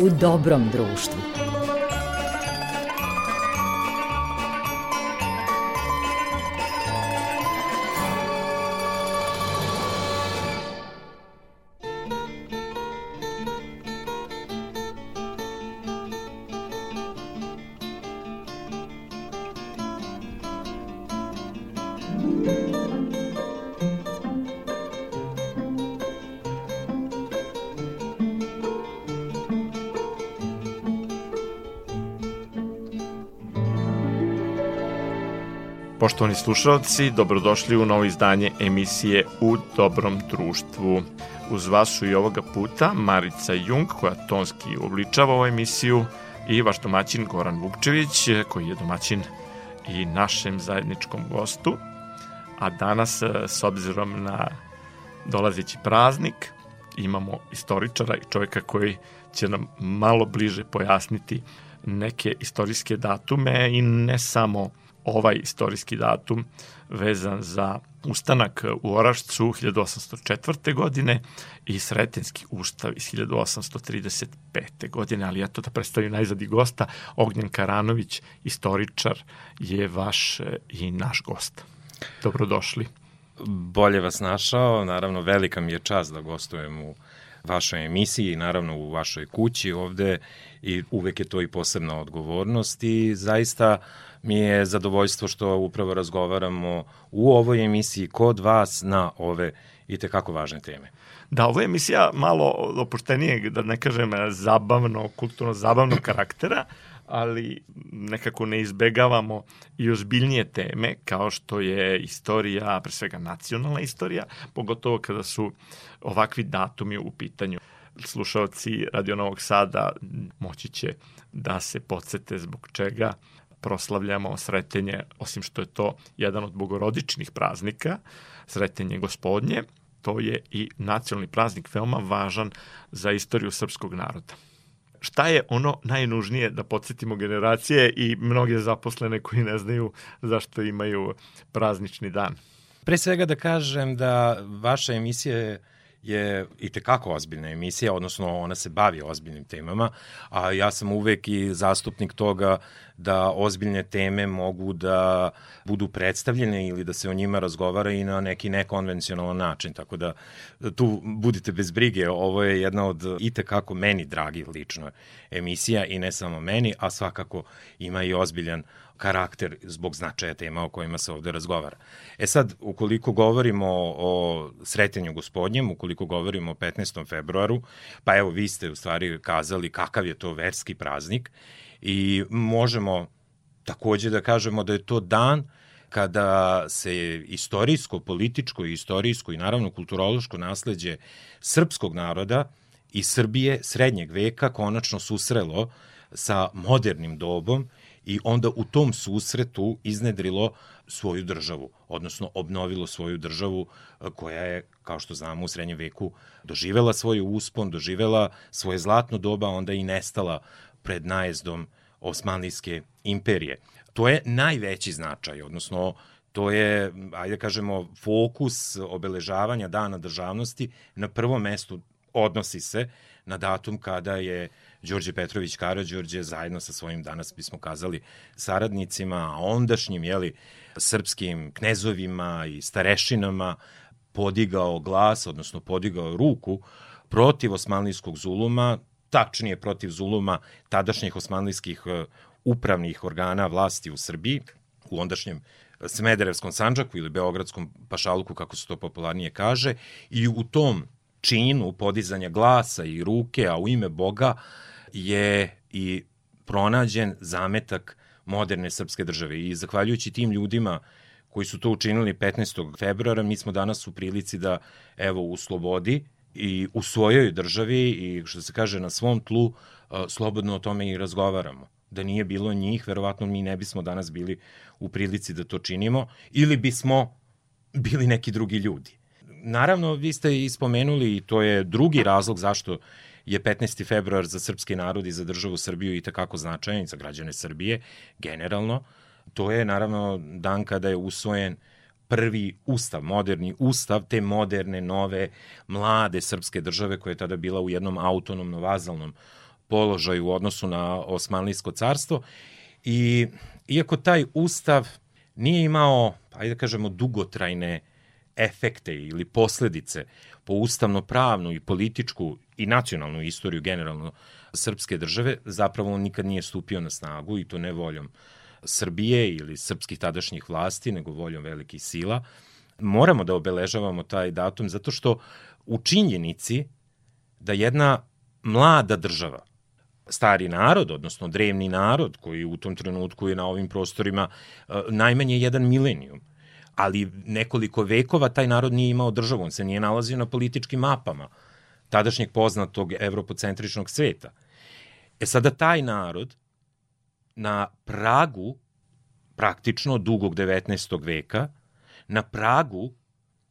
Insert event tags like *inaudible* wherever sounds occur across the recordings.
u dobrom društvu. Poštovani slušalci, dobrodošli u novo izdanje emisije U dobrom društvu. Uz vas su i ovoga puta Marica Jung, koja tonski obličava ovu emisiju, i vaš domaćin Goran Vukčević, koji je domaćin i našem zajedničkom gostu. A danas, s obzirom na dolazeći praznik, imamo istoričara i čovjeka koji će nam malo bliže pojasniti neke istorijske datume i ne samo ovaj istorijski datum vezan za ustanak u Orašcu 1804. godine i Sretenski ustav iz 1835. godine, ali eto da predstavim najzad i gosta, Ognjen Karanović, istoričar, je vaš e, i naš gost. Dobrodošli. Bolje vas našao, naravno velika mi je čast da gostujem u vašoj emisiji, naravno u vašoj kući ovde i uvek je to i posebna odgovornost i zaista mi je zadovoljstvo što upravo razgovaramo u ovoj emisiji kod vas na ove i tekako važne teme. Da, ovo je emisija malo opuštenijeg, da ne kažem zabavno, kulturno zabavnog *clears throat* karaktera, ali nekako ne izbegavamo i ozbiljnije teme kao što je istorija, pre svega nacionalna istorija, pogotovo kada su ovakvi datumi u pitanju. Slušalci Radio Novog Sada moći će da se podsete zbog čega proslavljamo sretenje, osim što je to jedan od bogorodičnih praznika, sretenje gospodnje, to je i nacionalni praznik veoma važan za istoriju srpskog naroda. Šta je ono najnužnije da podsjetimo generacije i mnoge zaposlene koji ne znaju zašto imaju praznični dan? Pre svega da kažem da vaša emisija je je i tekako ozbiljna emisija, odnosno ona se bavi ozbiljnim temama, a ja sam uvek i zastupnik toga da ozbiljne teme mogu da budu predstavljene ili da se o njima razgovara i na neki nekonvencionalan način, tako da tu budite bez brige, ovo je jedna od i tekako meni dragi lično emisija i ne samo meni, a svakako ima i ozbiljan karakter zbog značaja tema o kojima se ovde razgovara. E sad, ukoliko govorimo o sretenju gospodnjem, ukoliko govorimo o 15. februaru, pa evo vi ste u stvari kazali kakav je to verski praznik i možemo takođe da kažemo da je to dan kada se istorijsko, političko i istorijsko i naravno kulturološko nasledđe srpskog naroda i Srbije srednjeg veka konačno susrelo sa modernim dobom i onda u tom susretu iznedrilo svoju državu, odnosno obnovilo svoju državu e, koja je, kao što znamo, u srednjem veku doživela svoj uspon, doživela svoje zlatno doba, onda i nestala pred najezdom Osmanlijske imperije. To je najveći značaj, odnosno to je, ajde da kažemo, fokus obeležavanja dana državnosti na prvom mestu odnosi se na datum kada je Đorđe Petrović Karadžorđe zajedno sa svojim, danas bismo kazali, saradnicima, ondašnjim, jeli, srpskim knezovima i starešinama podigao glas, odnosno podigao ruku protiv osmanlijskog zuluma, tačnije protiv zuluma tadašnjih osmanlijskih e, upravnih organa vlasti u Srbiji, u ondašnjem Smederevskom Sanđaku ili Beogradskom pašaluku, kako se to popularnije kaže, i u tom činu podizanja glasa i ruke, a u ime Boga, je i pronađen zametak moderne srpske države. I zahvaljujući tim ljudima koji su to učinili 15. februara, mi smo danas u prilici da, evo, u slobodi i u svojoj državi i, što se kaže, na svom tlu, slobodno o tome i razgovaramo. Da nije bilo njih, verovatno mi ne bismo danas bili u prilici da to činimo ili bismo bili neki drugi ljudi. Naravno, vi ste ispomenuli i to je drugi razlog zašto je 15. februar za srpski narod i za državu Srbiju i takako značajan za građane Srbije generalno. To je naravno dan kada je usvojen prvi ustav, moderni ustav te moderne, nove, mlade srpske države koja je tada bila u jednom autonomno vazalnom položaj u odnosu na Osmanlijsko carstvo i iako taj ustav nije imao, ajde da kažemo, dugotrajne efekte ili posledice po ustavno-pravnu i političku i nacionalnu istoriju generalno srpske države, zapravo on nikad nije stupio na snagu i to ne voljom Srbije ili srpskih tadašnjih vlasti, nego voljom velikih sila. Moramo da obeležavamo taj datum zato što u činjenici da jedna mlada država, stari narod, odnosno drevni narod koji u tom trenutku je na ovim prostorima e, najmanje jedan milenijum, ali nekoliko vekova taj narod nije imao državu, on se nije nalazio na političkim mapama tadašnjeg poznatog evropocentričnog sveta. E sada taj narod na pragu praktično dugog 19. veka, na pragu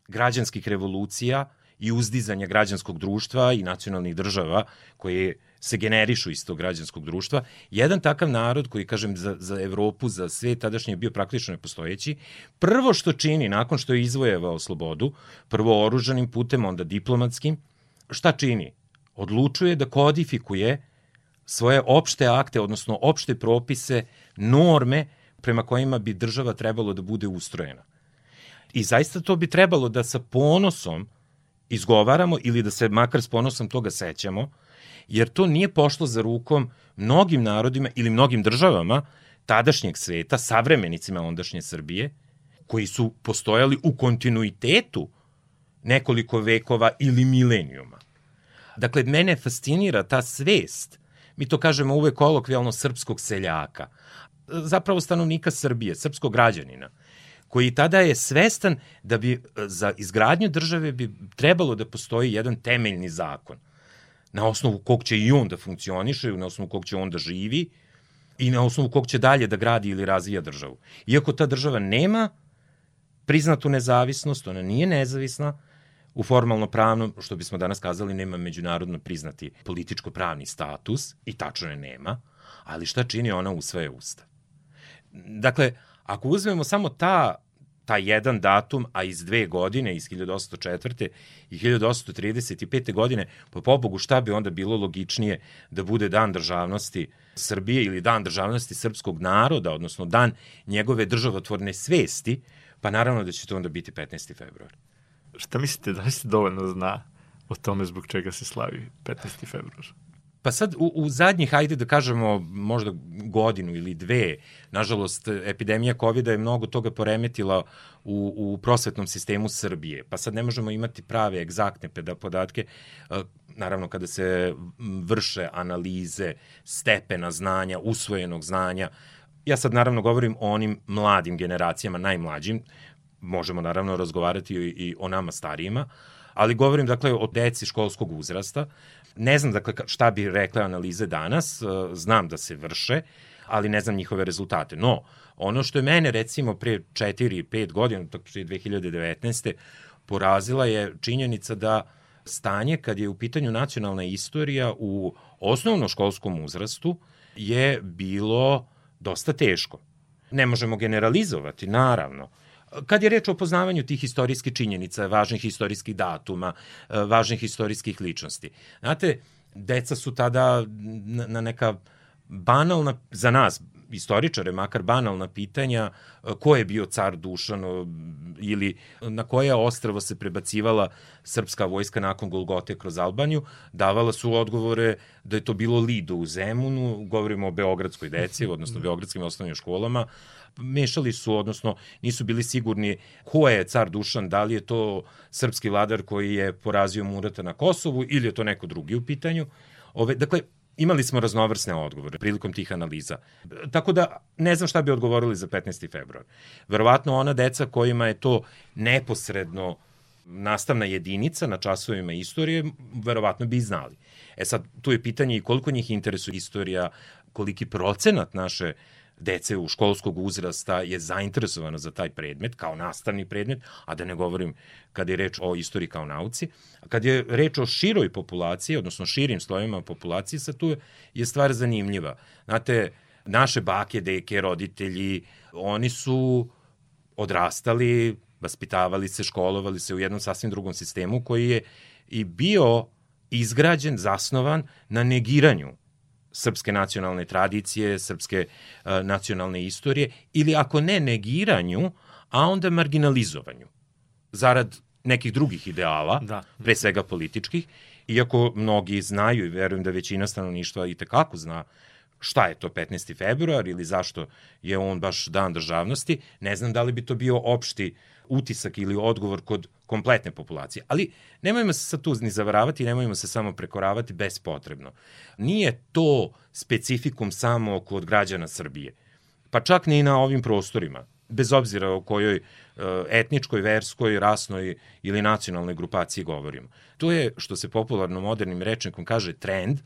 građanskih revolucija i uzdizanja građanskog društva i nacionalnih država koje se generišu iz tog građanskog društva. Jedan takav narod koji, kažem, za, za Evropu, za sve tadašnje je bio praktično nepostojeći, prvo što čini nakon što je izvojevao slobodu, prvo oružanim putem, onda diplomatskim, šta čini? Odlučuje da kodifikuje svoje opšte akte, odnosno opšte propise, norme prema kojima bi država trebalo da bude ustrojena. I zaista to bi trebalo da sa ponosom izgovaramo ili da se makar s ponosom toga sećamo, jer to nije pošlo za rukom mnogim narodima ili mnogim državama tadašnjeg sveta, savremenicima ondašnje Srbije, koji su postojali u kontinuitetu nekoliko vekova ili milenijuma. Dakle, mene fascinira ta svest, mi to kažemo uvek kolokvijalno srpskog seljaka, zapravo stanovnika Srbije, srpskog građanina, koji tada je svestan da bi za izgradnju države bi trebalo da postoji jedan temeljni zakon na osnovu kog će i on da funkcioniše, na osnovu kog će on da živi i na osnovu kog će dalje da gradi ili razvija državu. Iako ta država nema priznatu nezavisnost, ona nije nezavisna, u formalno pravnom, što bismo danas kazali, nema međunarodno priznati političko-pravni status, i tačno je nema, ali šta čini ona u sve ustav? Dakle, ako uzmemo samo ta taj jedan datum, a iz dve godine, iz 1804. i 1835. godine, pa pobogu šta bi onda bilo logičnije da bude dan državnosti Srbije ili dan državnosti srpskog naroda, odnosno dan njegove državotvorne svesti, pa naravno da će to onda biti 15. februar. Šta mislite, da li se dovoljno zna o tome zbog čega se slavi 15. februar? Pa sad u, u zadnjih, ajde da kažemo, možda godinu ili dve, nažalost, epidemija COVID je mnogo toga poremetila u, u prosvetnom sistemu Srbije. Pa sad ne možemo imati prave, egzaktne podatke, e, naravno kada se vrše analize stepena znanja, usvojenog znanja. Ja sad naravno govorim o onim mladim generacijama, najmlađim, možemo naravno razgovarati i, i o nama starijima, ali govorim dakle o deci školskog uzrasta Ne znam dakle šta bi rekle analize danas, e, znam da se vrše, ali ne znam njihove rezultate. No, ono što je mene recimo pre 4-5 godina, tako je 2019. porazila je činjenica da stanje kad je u pitanju nacionalna istorija u osnovnoškolskom uzrastu je bilo dosta teško. Ne možemo generalizovati, naravno, Kad je reč o poznavanju tih istorijskih činjenica, važnih istorijskih datuma, e, važnih istorijskih ličnosti. Znate, deca su tada na neka banalna, za nas, istoričare, makar banalna pitanja, e, ko je bio car Dušan ili na koje ostravo se prebacivala srpska vojska nakon Golgote kroz Albaniju, davala su odgovore da je to bilo Lido u Zemunu, govorimo o beogradskoj deci, *laughs* odnosno beogradskim osnovnim školama, mešali su, odnosno nisu bili sigurni ko je car Dušan, da li je to srpski vladar koji je porazio Murata na Kosovu ili je to neko drugi u pitanju. Ove, dakle, imali smo raznovrsne odgovore prilikom tih analiza. Tako da ne znam šta bi odgovorili za 15. februar. Verovatno ona deca kojima je to neposredno nastavna jedinica na časovima istorije, verovatno bi znali. E sad, tu je pitanje i koliko njih interesuje istorija, koliki procenat naše dece u školskog uzrasta je zainteresovano za taj predmet kao nastavni predmet, a da ne govorim kad je reč o istoriji kao nauci. A kad je reč o široj populaciji, odnosno širim slojima populacije, sa tu je stvar zanimljiva. Znate, naše bake, deke, roditelji, oni su odrastali, vaspitavali se, školovali se u jednom sasvim drugom sistemu koji je i bio izgrađen, zasnovan na negiranju srpske nacionalne tradicije, srpske uh, nacionalne istorije, ili ako ne negiranju, a onda marginalizovanju, zarad nekih drugih ideala, da. pre svega političkih, iako mnogi znaju i verujem da većina stanovništva i tekako zna šta je to 15. februar ili zašto je on baš dan državnosti, ne znam da li bi to bio opšti utisak ili odgovor kod kompletne populacije. Ali nemojmo se sad tu ni zavaravati, nemojmo se samo prekoravati bespotrebno. Nije to specifikum samo kod građana Srbije. Pa čak ni na ovim prostorima, bez obzira o kojoj e, etničkoj, verskoj, rasnoj ili nacionalnoj grupaciji govorimo. To je, što se popularno modernim rečnikom kaže, trend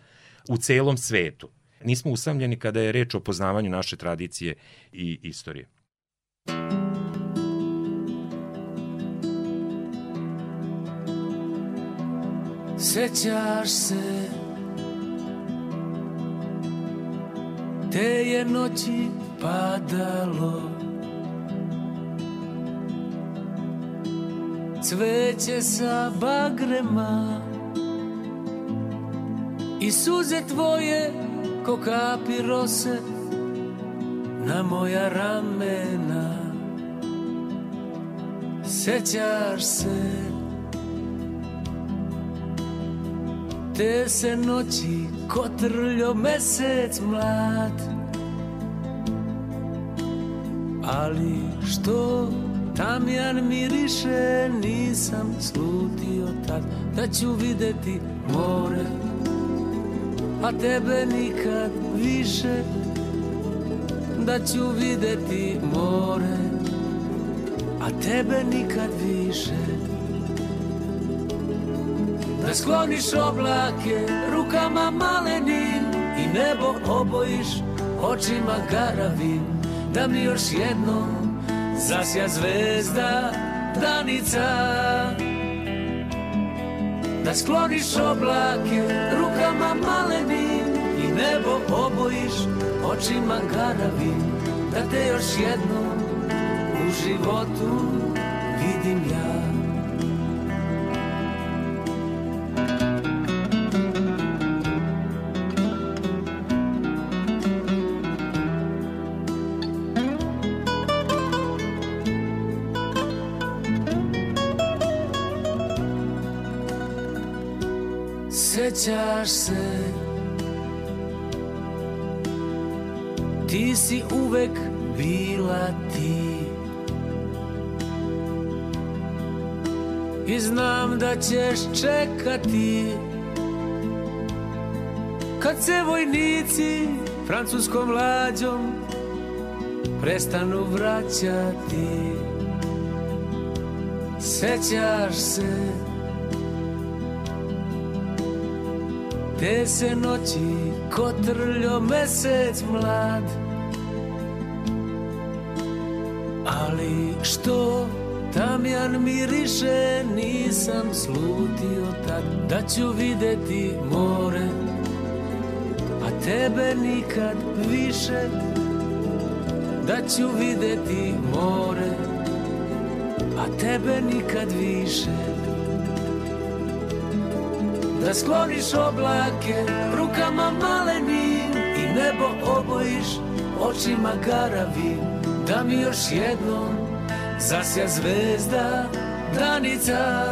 u celom svetu. Nismo usamljeni kada je reč o poznavanju naše tradicije i istorije. Sećaš se Te je noći padalo. Cveće sa bagrema I suze tvoje ko kapi rose Na moja ramena. Sećaš se Te se noći kotrljo mesec mlad. Ali što tamjan miriše Nisam slutio tad Da ću videti more. A tebe nikad više Da ću videti more. A tebe nikad više da skloniš oblake rukama malenim i nebo obojiš očima garavim da mi još jednom zasja zvezda danica. Da skloniš oblake rukama malenim i nebo obojiš očima garavim da te još jednom u životu bila ti. I znam da ćeš čekati. Kad se vojnici francuskom lađom Prestanu vraćati Sećaš se Te se noći kotrljo mesec mlad Ali što tamjan miriše Nisam slutio tad Da ću videti more. A tebe nikad više Da ću videti more. A tebe nikad više Da skloniš oblake rukama malenim I nebo obojiš očima garavim Da mi još jednom zasja zvezda danica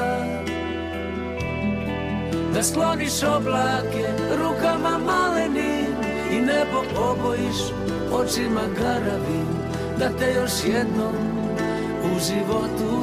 Da skloniš oblake rukama malenim I nebo obojiš očima garavim Da te još jednom u životu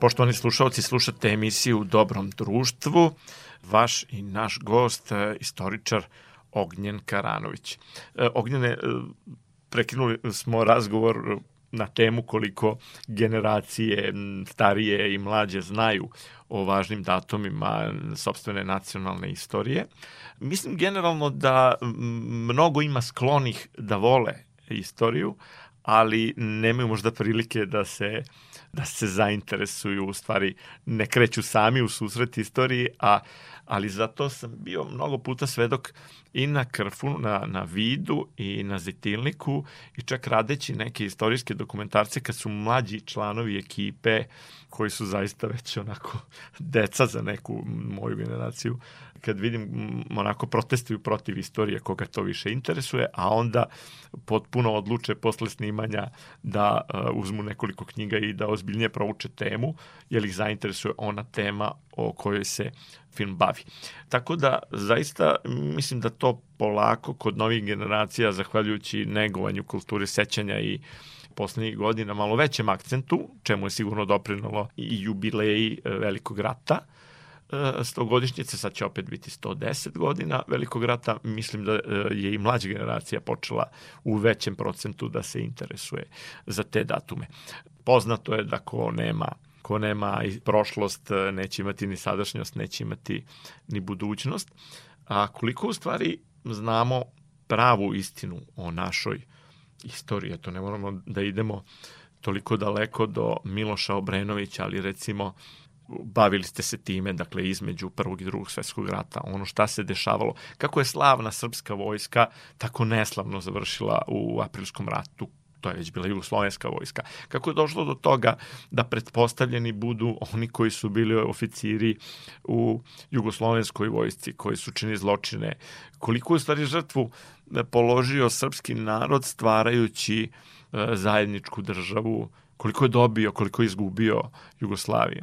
Poštovani slušalci, slušate emisiju u Dobrom društvu. Vaš i naš gost, e, istoričar Ognjen Karanović. E, Ognjene, e, prekinuli smo razgovor na temu koliko generacije starije i mlađe znaju o važnim datumima sobstvene nacionalne istorije. Mislim generalno da mnogo ima sklonih da vole istoriju, ali nemaju možda prilike da se da se zainteresuju, u stvari ne kreću sami u susret istoriji, a, ali zato sam bio mnogo puta svedok i na Krfu, na, na Vidu i na Zitilniku i čak radeći neke istorijske dokumentarce kad su mlađi članovi ekipe koji su zaista već onako *laughs* deca za neku moju generaciju kad vidim onako protestuju protiv istorije koga to više interesuje, a onda potpuno odluče posle snimanja da uh, uzmu nekoliko knjiga i da ozbiljnije prouče temu, jer ih zainteresuje ona tema o kojoj se film bavi. Tako da zaista mislim da to polako kod novih generacija, zahvaljujući negovanju kulture sećanja i poslednjih godina malo većem akcentu, čemu je sigurno doprinalo i jubileji e, velikog rata, stogodišnjice, sad će opet biti 110 godina velikog rata, mislim da e, je i mlađa generacija počela u većem procentu da se interesuje za te datume. Poznato je da ko nema ko nema i prošlost, e, neće imati ni sadašnjost, neće imati ni budućnost. A koliko u stvari znamo pravu istinu o našoj istoriji, to ne moramo da idemo toliko daleko do Miloša Obrenovića, ali recimo bavili ste se time, dakle, između prvog i drugog svetskog rata, ono šta se dešavalo, kako je slavna srpska vojska tako neslavno završila u aprilskom ratu, to je već bila jugoslovenska vojska. Kako je došlo do toga da pretpostavljeni budu oni koji su bili oficiri u jugoslovenskoj vojsci, koji su čini zločine, koliko je stvari žrtvu položio srpski narod stvarajući e, zajedničku državu, koliko je dobio, koliko je izgubio Jugoslavije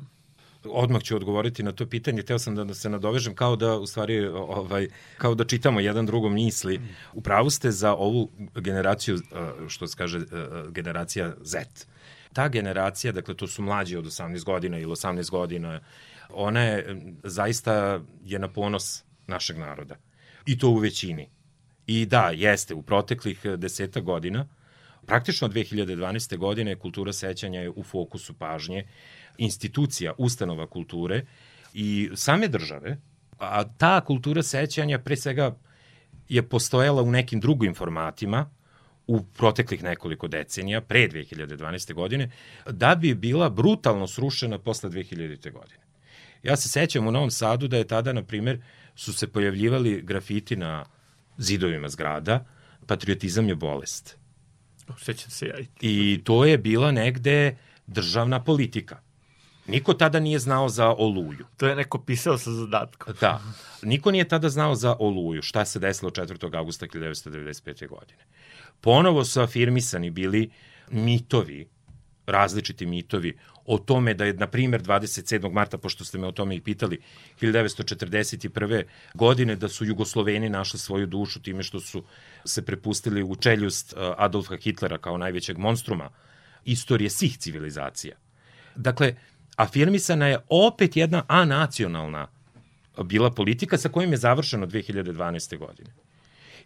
odmah ću odgovoriti na to pitanje. Teo sam da se nadovežem kao da u stvari ovaj kao da čitamo jedan drugom misli. Upravo ste za ovu generaciju što se kaže generacija Z. Ta generacija, dakle to su mlađi od 18 godina ili 18 godina, ona je zaista je na ponos našeg naroda. I to u većini. I da, jeste, u proteklih deseta godina, praktično od 2012. godine kultura sećanja je u fokusu pažnje institucija, ustanova kulture i same države, a ta kultura sećanja pre svega je postojala u nekim drugim formatima, u proteklih nekoliko decenija, pre 2012. godine, da bi bila brutalno srušena posle 2000. godine. Ja se sećam u Novom Sadu da je tada, na primer, su se pojavljivali grafiti na zidovima zgrada, patriotizam je bolest. Sećam se ja i I to je bila negde državna politika. Niko tada nije znao za Oluju. To je neko pisao sa zadatkom. Da. Niko nije tada znao za Oluju, šta se desilo 4. augusta 1995. godine. Ponovo su afirmisani bili mitovi, različiti mitovi o tome da je, na primjer, 27. marta, pošto ste me o tome i pitali, 1941. godine, da su Jugosloveni našli svoju dušu time što su se prepustili u čeljust uh, Adolfa Hitlera kao najvećeg monstruma istorije svih civilizacija. Dakle, afirmisana je opet jedna anacionalna bila politika sa kojim je završeno 2012. godine.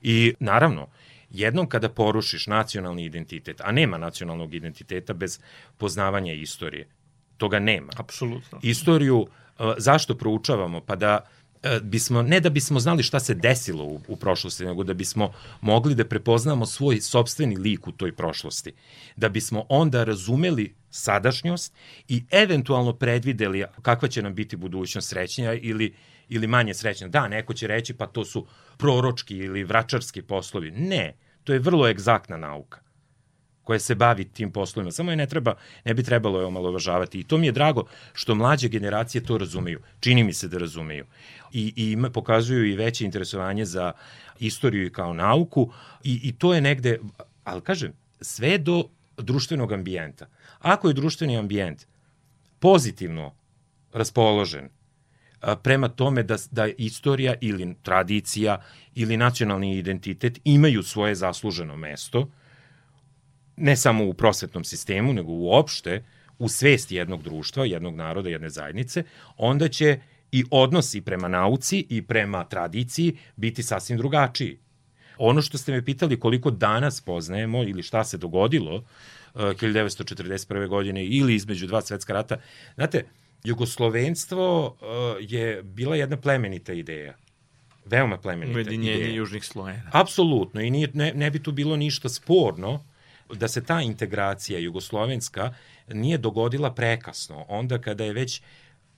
I naravno, jednom kada porušiš nacionalni identitet, a nema nacionalnog identiteta bez poznavanja istorije, toga nema. Apsolutno. Istoriju, zašto proučavamo? Pa da E, bismo, ne da bismo znali šta se desilo u, u prošlosti, nego da bismo mogli da prepoznamo svoj sobstveni lik u toj prošlosti. Da bismo onda razumeli sadašnjost i eventualno predvideli kakva će nam biti budućnost srećnja ili, ili manje srećnja. Da, neko će reći pa to su proročki ili vračarski poslovi. Ne, to je vrlo egzaktna nauka koja se bavi tim poslovima. Samo je ne treba, ne bi trebalo je omalovažavati. I to mi je drago što mlađe generacije to razumeju. Čini mi se da razumeju. I, i ima, pokazuju i veće interesovanje za istoriju kao nauku i, i to je negde, ali kažem, sve do društvenog ambijenta. Ako je društveni ambijent pozitivno raspoložen prema tome da, da istorija ili tradicija ili nacionalni identitet imaju svoje zasluženo mesto, ne samo u prosvetnom sistemu, nego uopšte u svest jednog društva, jednog naroda, jedne zajednice, onda će i odnosi prema nauci i prema tradiciji biti sasvim drugačiji. Ono što ste me pitali koliko danas poznajemo ili šta se dogodilo 1941. godine ili između dva svetska rata, znate, jugoslovenstvo uh, je bila jedna plemenita ideja. Veoma plemenita Ujedinjenje ideja. južnih Slovena. Apsolutno i nije, ne, ne bi tu bilo ništa sporno da se ta integracija jugoslovenska nije dogodila prekasno, onda kada je već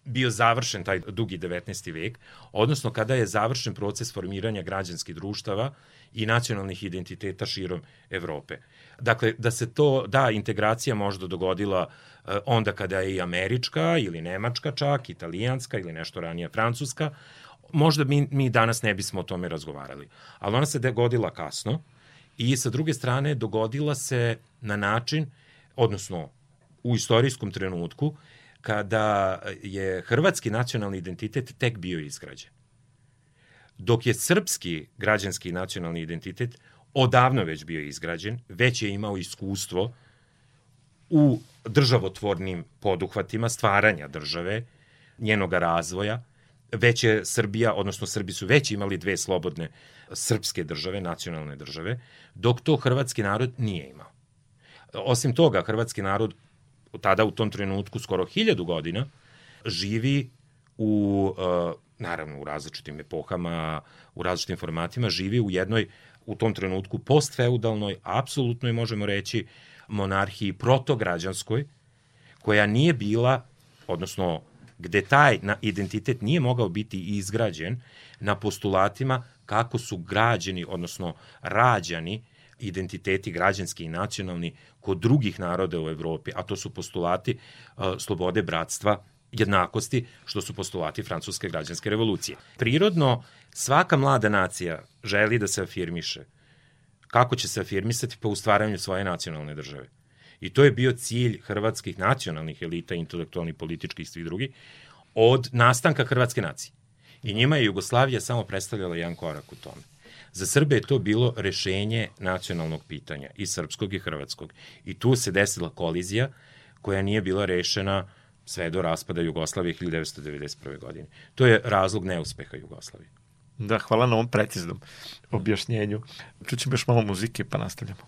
bio završen taj dugi 19. vek, odnosno kada je završen proces formiranja građanskih društava i nacionalnih identiteta širom Evrope. Dakle, da se to, da, integracija možda dogodila eh, onda kada je i američka ili nemačka čak, italijanska ili nešto ranije francuska, možda mi, mi danas ne bismo o tome razgovarali. Ali ona se dogodila kasno i sa druge strane dogodila se na način, odnosno u istorijskom trenutku, kada je hrvatski nacionalni identitet tek bio izgrađen. Dok je srpski građanski nacionalni identitet odavno već bio izgrađen, već je imao iskustvo u državotvornim poduhvatima stvaranja države, njenoga razvoja, već je Srbija, odnosno Srbi su već imali dve slobodne srpske države, nacionalne države, dok to hrvatski narod nije imao. Osim toga, hrvatski narod tada u tom trenutku skoro hiljadu godina živi u, uh, naravno u različitim epohama, u različitim formatima, živi u jednoj u tom trenutku postfeudalnoj, apsolutnoj možemo reći, monarhiji protograđanskoj, koja nije bila, odnosno gde taj na identitet nije mogao biti izgrađen na postulatima kako su građeni, odnosno rađani identiteti građanski i nacionalni kod drugih naroda u Evropi, a to su postulati uh, slobode, bratstva, jednakosti, što su postulati francuske građanske revolucije. Prirodno, svaka mlada nacija želi da se afirmiše. Kako će se afirmisati? Pa u stvaranju svoje nacionalne države. I to je bio cilj hrvatskih nacionalnih elita, intelektualnih, političkih i svih drugih, od nastanka hrvatske nacije. I njima je Jugoslavija samo predstavljala jedan korak u tome. Za Srbe je to bilo rešenje nacionalnog pitanja, i srpskog i hrvatskog. I tu se desila kolizija koja nije bila rešena sve do raspada Jugoslavije 1991. godine. To je razlog neuspeha Jugoslavije. Da, hvala na ovom preciznom objašnjenju. Čućemo još malo muzike pa nastavljamo.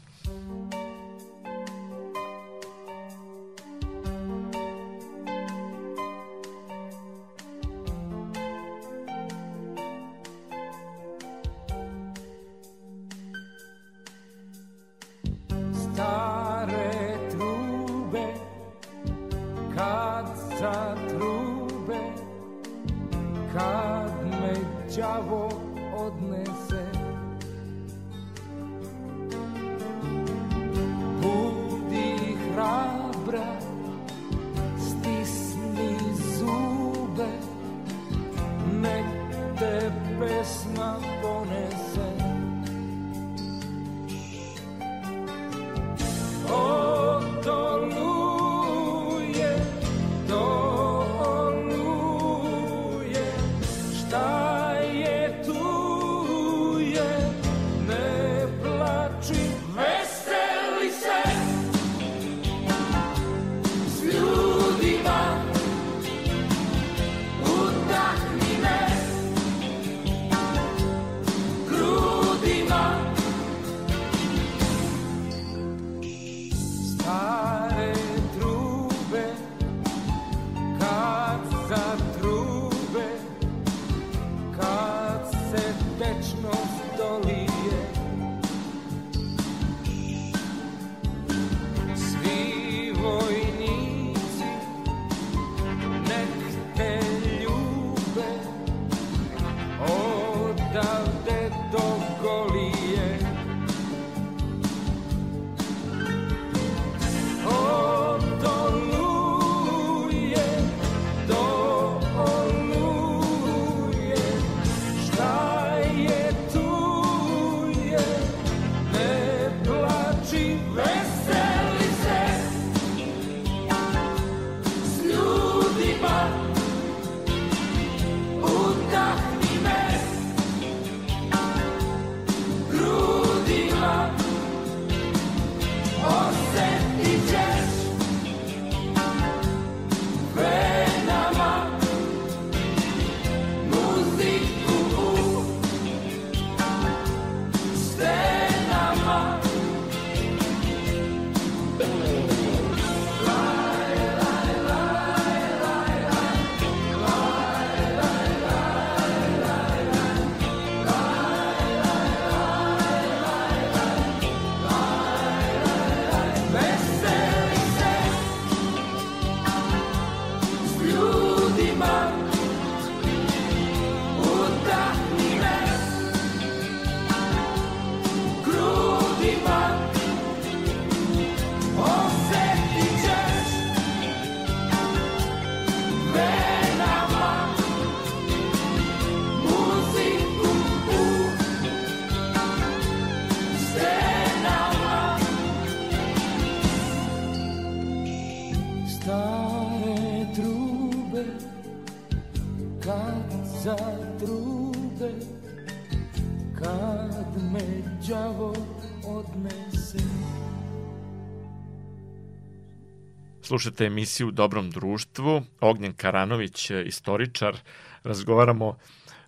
Slušate emisiju Dobrom društvu. Ognjen Karanović, istoričar. Razgovaramo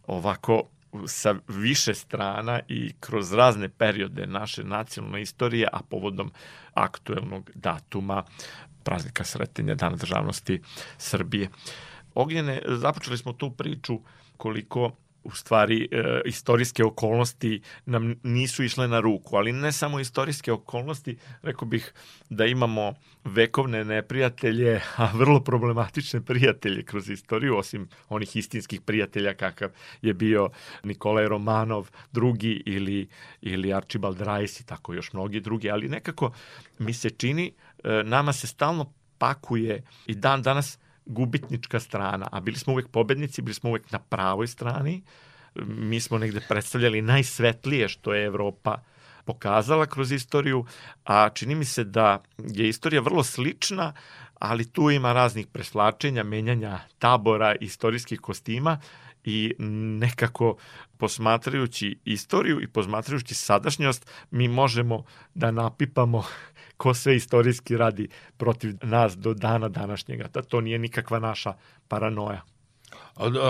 ovako sa više strana i kroz razne periode naše nacionalne istorije, a povodom aktuelnog datuma praznika Sretenja, Dana državnosti Srbije. Ognjene, započeli smo tu priču koliko u stvari e, istorijske okolnosti nam nisu išle na ruku, ali ne samo istorijske okolnosti, rekao bih da imamo vekovne neprijatelje, a vrlo problematične prijatelje kroz istoriju, osim onih istinskih prijatelja kakav je bio Nikolaj Romanov drugi ili, ili Archibald Rice i tako još mnogi drugi, ali nekako mi se čini, e, nama se stalno pakuje i dan danas gubitnička strana, a bili smo uvek pobednici, bili smo uvek na pravoj strani, mi smo negde predstavljali najsvetlije što je Evropa pokazala kroz istoriju, a čini mi se da je istorija vrlo slična, ali tu ima raznih preslačenja, menjanja tabora, istorijskih kostima i nekako posmatrajući istoriju i posmatrajući sadašnjost, mi možemo da napipamo ko sve istorijski radi protiv nas do dana današnjega. Da to nije nikakva naša paranoja.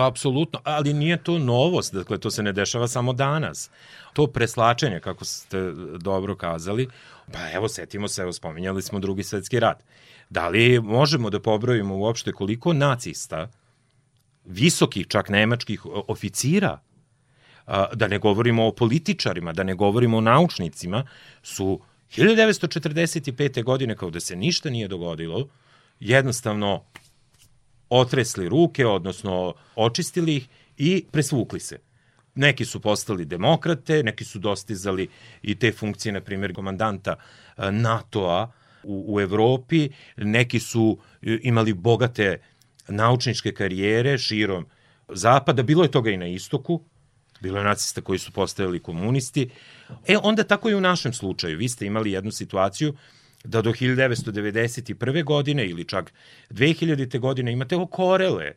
Apsolutno, ali nije to novost, dakle to se ne dešava samo danas. To preslačenje, kako ste dobro kazali, pa evo setimo se, evo spominjali smo drugi svetski rat. Da li možemo da pobrojimo uopšte koliko nacista, visokih čak nemačkih oficira, da ne govorimo o političarima, da ne govorimo o naučnicima, su 1945. godine, kao da se ništa nije dogodilo, jednostavno otresli ruke, odnosno očistili ih i presvukli se. Neki su postali demokrate, neki su dostizali i te funkcije, na primjer, komandanta e, NATO-a u, u Evropi, neki su e, imali bogate naučničke karijere širom zapada, bilo je toga i na istoku, bilo je nacista koji su postajali komunisti. E, onda tako i u našem slučaju. Vi ste imali jednu situaciju da do 1991. godine ili čak 2000. godine imate okorele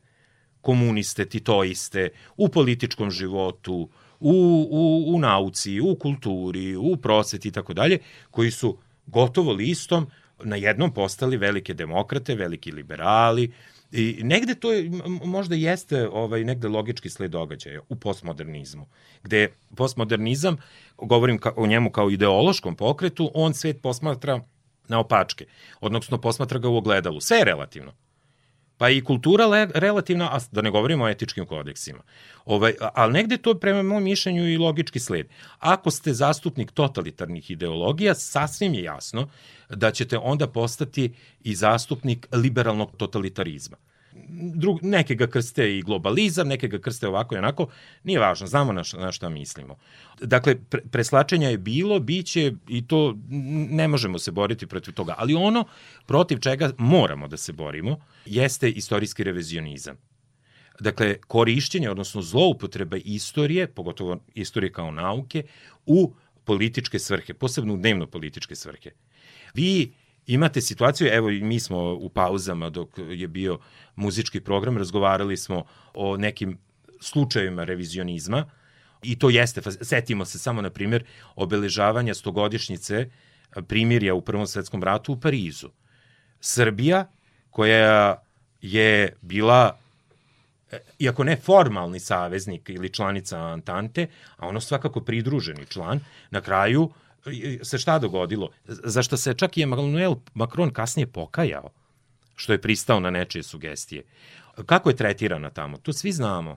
komuniste, titoiste u političkom životu, u, u, u nauci, u kulturi, u prosveti i tako dalje, koji su gotovo listom na jednom postali velike demokrate, veliki liberali, I negde to je, možda jeste ovaj, negde logički sled događaja u postmodernizmu, gde postmodernizam, govorim ka, o njemu kao ideološkom pokretu, on svet posmatra na opačke, odnosno posmatra ga u ogledalu. Sve je relativno. Pa i kultura le, relativna, a da ne govorimo o etičkim kodeksima. Ovaj, ali negde to prema mojom mišljenju i logički sled. Ako ste zastupnik totalitarnih ideologija, sasvim je jasno da ćete onda postati i zastupnik liberalnog totalitarizma drug, neke ga krste i globalizam, neke ga krste ovako i onako, nije važno, znamo na, na šta mislimo. Dakle, pre, preslačenja je bilo, biće i to ne možemo se boriti protiv toga, ali ono protiv čega moramo da se borimo jeste istorijski revizionizam. Dakle, korišćenje, odnosno zloupotreba istorije, pogotovo istorije kao nauke, u političke svrhe, posebno u dnevno političke svrhe. Vi imate situaciju, evo mi smo u pauzama dok je bio muzički program, razgovarali smo o nekim slučajevima revizionizma i to jeste, setimo se samo na primjer obeležavanja stogodišnjice primirja u Prvom svetskom ratu u Parizu. Srbija koja je bila iako ne formalni saveznik ili članica Antante, a ono svakako pridruženi član, na kraju se šta dogodilo? Zašto se čak i Emmanuel Macron kasnije pokajao, što je pristao na nečije sugestije. Kako je tretirana tamo? To svi znamo.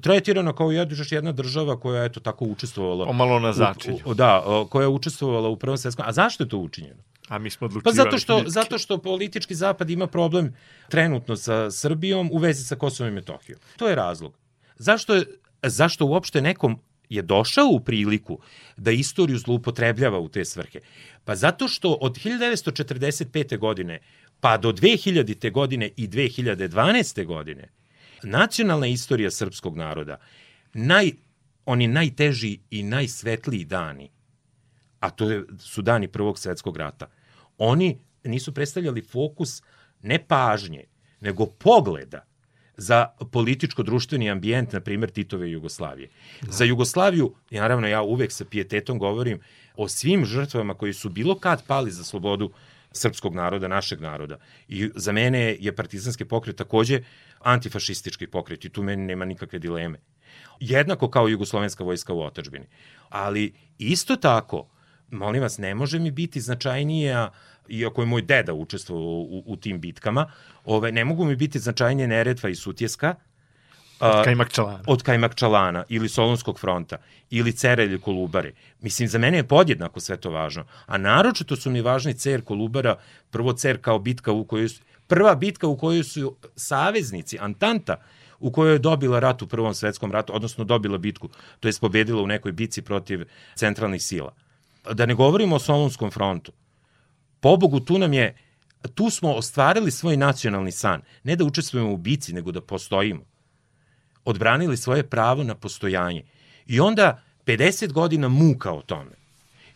Tretirana kao još jedna država koja je eto tako učestvovala. Omalo na začelju. U, da, koja je učestvovala u Prvom svetskom. A zašto je to učinjeno? A mi smo odlučivali. Pa zato što, zato što politički zapad ima problem trenutno sa Srbijom u vezi sa Kosovom i Metohijom. To je razlog. Zašto, je, zašto uopšte nekom je došao u priliku da istoriju zloupotrebljava u te svrhe? Pa zato što od 1945. godine pa do 2000. godine i 2012. godine nacionalna istorija srpskog naroda, naj, oni najteži i najsvetliji dani, a to su dani Prvog svetskog rata, oni nisu predstavljali fokus ne pažnje, nego pogleda za političko-društveni ambijent, na primjer, Titove Jugoslavije. Da. Za Jugoslaviju, naravno ja uvek sa pijetetom govorim o svim žrtvama koji su bilo kad pali za slobodu srpskog naroda, našeg naroda. I za mene je partizanski pokret takođe antifašistički pokret i tu meni nema nikakve dileme. Jednako kao jugoslovenska vojska u otačbini. Ali isto tako, molim vas, ne može mi biti značajnija iako je moj deda učestvovao u, u tim bitkama, ove, ne mogu mi biti značajnije Neretva i Sutjeska, Od Kajmakčalana. Od Kajmakčalana ili Solunskog fronta ili Cera ili Kolubare. Mislim, za mene je podjednako sve to važno. A naročito su mi važni Cer Kolubara, prvo Cer kao bitka u kojoj su, prva bitka u kojoj su saveznici, Antanta, u kojoj je dobila rat u Prvom svetskom ratu, odnosno dobila bitku, to je pobedila u nekoj bici protiv centralnih sila. Da ne govorimo o Solunskom frontu. Pobogu, tu nam je, tu smo ostvarili svoj nacionalni san. Ne da učestvujemo u bici, nego da postojimo. Odbranili svoje pravo na postojanje. I onda 50 godina muka o tome.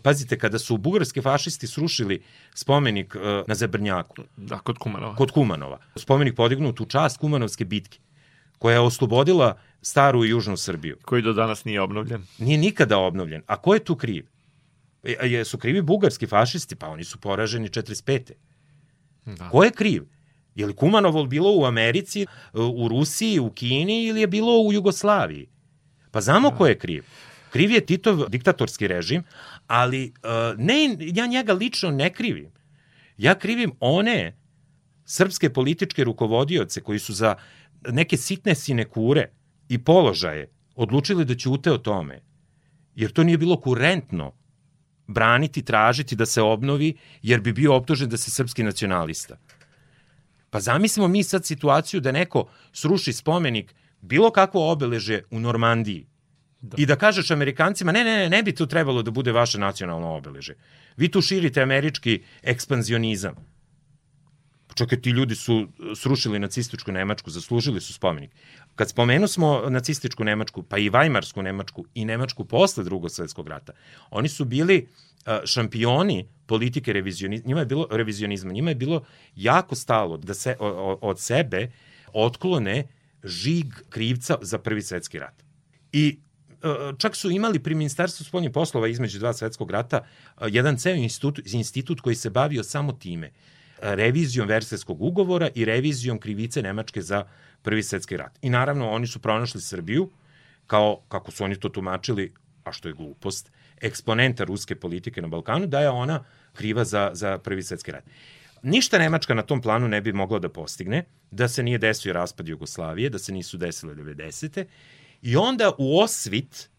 Pazite, kada su bugarske fašisti srušili spomenik uh, na Zebrnjaku. Da, kod Kumanova. Kod Kumanova. Spomenik podignut u čast Kumanovske bitke, koja je oslobodila staru i južnu Srbiju. Koji do danas nije obnovljen. Nije nikada obnovljen. A ko je tu kriv? E, su krivi bugarski fašisti? Pa oni su poraženi 45. Da. Ko je kriv? Je li Kumanovo bilo u Americi, u Rusiji, u Kini ili je bilo u Jugoslaviji? Pa znamo da. ko je kriv. Kriv je Titov diktatorski režim, ali uh, ne, ja njega lično ne krivim. Ja krivim one srpske političke rukovodioce koji su za neke sitne sinekure i položaje odlučili da ćute o tome. Jer to nije bilo kurentno braniti, tražiti da se obnovi, jer bi bio optužen da se srpski nacionalista. Pa zamislimo mi sad situaciju da neko sruši spomenik bilo kakvo obeleže u Normandiji da. i da kažeš Amerikancima ne, ne, ne, ne bi tu trebalo da bude vaše nacionalno obeleže. Vi tu širite američki ekspanzionizam. Čekaj, ti ljudi su srušili nacističku Nemačku, zaslužili su spomenik. Kad spomenu smo nacističku Nemačku, pa i Vajmarsku Nemačku i Nemačku posle drugog svetskog rata, oni su bili šampioni politike revizionizma, njima je bilo revizionizma, njima je bilo jako stalo da se od sebe otklone žig krivca za prvi svetski rat. I čak su imali pri Ministarstvu spoljnih poslova između dva svetskog rata jedan ceo institut, institut koji se bavio samo time revizijom Versajskog ugovora i revizijom krivice Nemačke za Prvi svetski rat. I naravno oni su pronašli Srbiju kao, kako su oni to tumačili, a što je glupost, eksponenta ruske politike na Balkanu, da je ona kriva za, za Prvi svetski rat. Ništa Nemačka na tom planu ne bi mogla da postigne, da se nije desio raspad Jugoslavije, da se nisu desile 90. I onda u osvit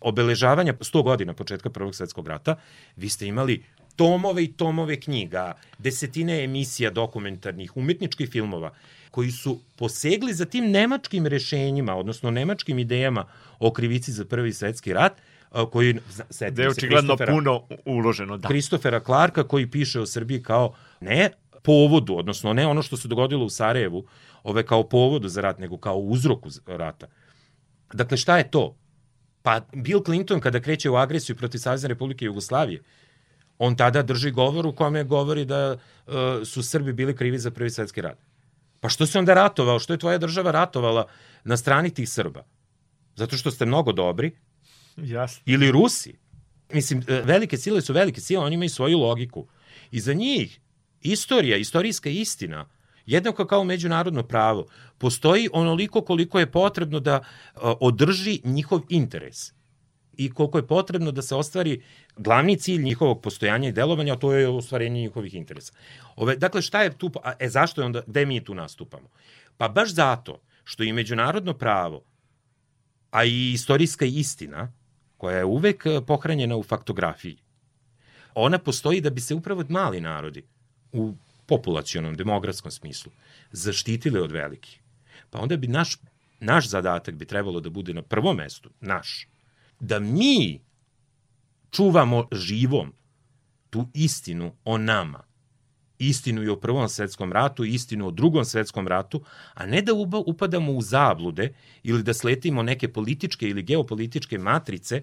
obeležavanja 100 godina početka Prvog svetskog rata, vi ste imali tomove i tomove knjiga, desetine emisija dokumentarnih, umetničkih filmova, koji su posegli za tim nemačkim rešenjima, odnosno nemačkim idejama o krivici za Prvi svetski rat, koji da je očigledno puno uloženo, da. Kristofera Clarka koji piše o Srbiji kao ne povodu, odnosno ne ono što se dogodilo u Sarajevu, ove kao povodu za rat, nego kao uzroku rata. Dakle, šta je to? Pa Bill Clinton kada kreće u agresiju protiv Savjezne Republike Jugoslavije, on tada drži govor u kome govori da uh, su Srbi bili krivi za prvi svetski rat. Pa što se onda ratovao? Što je tvoja država ratovala na strani tih Srba? Zato što ste mnogo dobri. Jasno. Ili Rusi. Mislim, e, velike sile su velike sile, oni imaju svoju logiku. I za njih istorija, istorijska istina, jednako kao međunarodno pravo, postoji onoliko koliko je potrebno da uh, održi njihov interes i koliko je potrebno da se ostvari glavni cilj njihovog postojanja i delovanja, a to je ostvarenje njihovih interesa. Ove, dakle, šta je tu, e, zašto je onda, gde mi tu nastupamo? Pa baš zato što i međunarodno pravo, a i istorijska istina, koja je uvek e, pohranjena u faktografiji, ona postoji da bi se upravo mali narodi u populacionom, demografskom smislu zaštitili od velikih. Pa onda bi naš, naš zadatak bi trebalo da bude na prvom mestu, naš, da mi čuvamo živom tu istinu o nama, istinu i o Prvom svetskom ratu, istinu o Drugom svetskom ratu, a ne da upadamo u zablude ili da sletimo neke političke ili geopolitičke matrice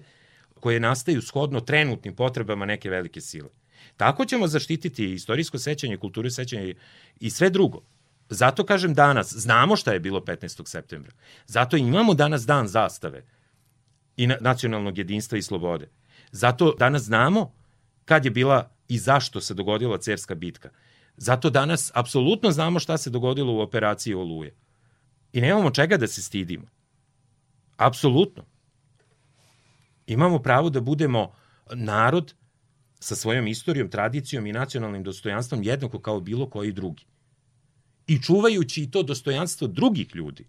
koje nastaju shodno trenutnim potrebama neke velike sile. Tako ćemo zaštititi istorijsko sećanje, kulturu sećanja i sve drugo. Zato kažem danas, znamo šta je bilo 15. septembra. Zato imamo danas dan zastave i nacionalnog jedinstva i slobode. Zato danas znamo kad je bila i zašto se dogodila Cerska bitka. Zato danas apsolutno znamo šta se dogodilo u operaciji Oluje. I nemamo čega da se stidimo. Apsolutno. Imamo pravo da budemo narod sa svojom istorijom, tradicijom i nacionalnim dostojanstvom jednako kao bilo koji drugi. I čuvajući to dostojanstvo drugih ljudi,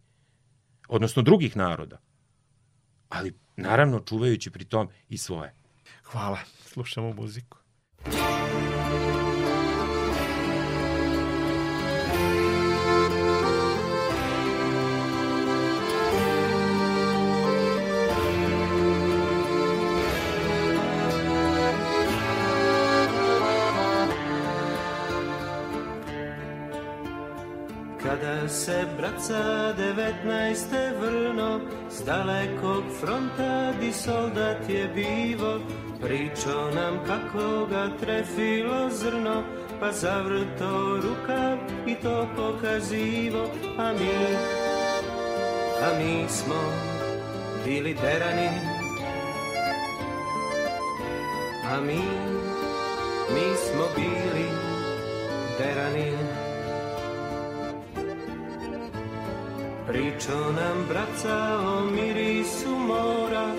odnosno drugih naroda, ali naravno čuvajući pri tom i svoje. Hvala, slušamo muziku. Kada se braca devetnaeste vrno S dalekog fronta di soldat je bivo. Pričao nam kako ga trefilo zrno Pa zavrto rukav i to pokazivo. A mi, a mi smo bili derani. A mi, mi smo bili derani Pričao nam braca o mirisu mora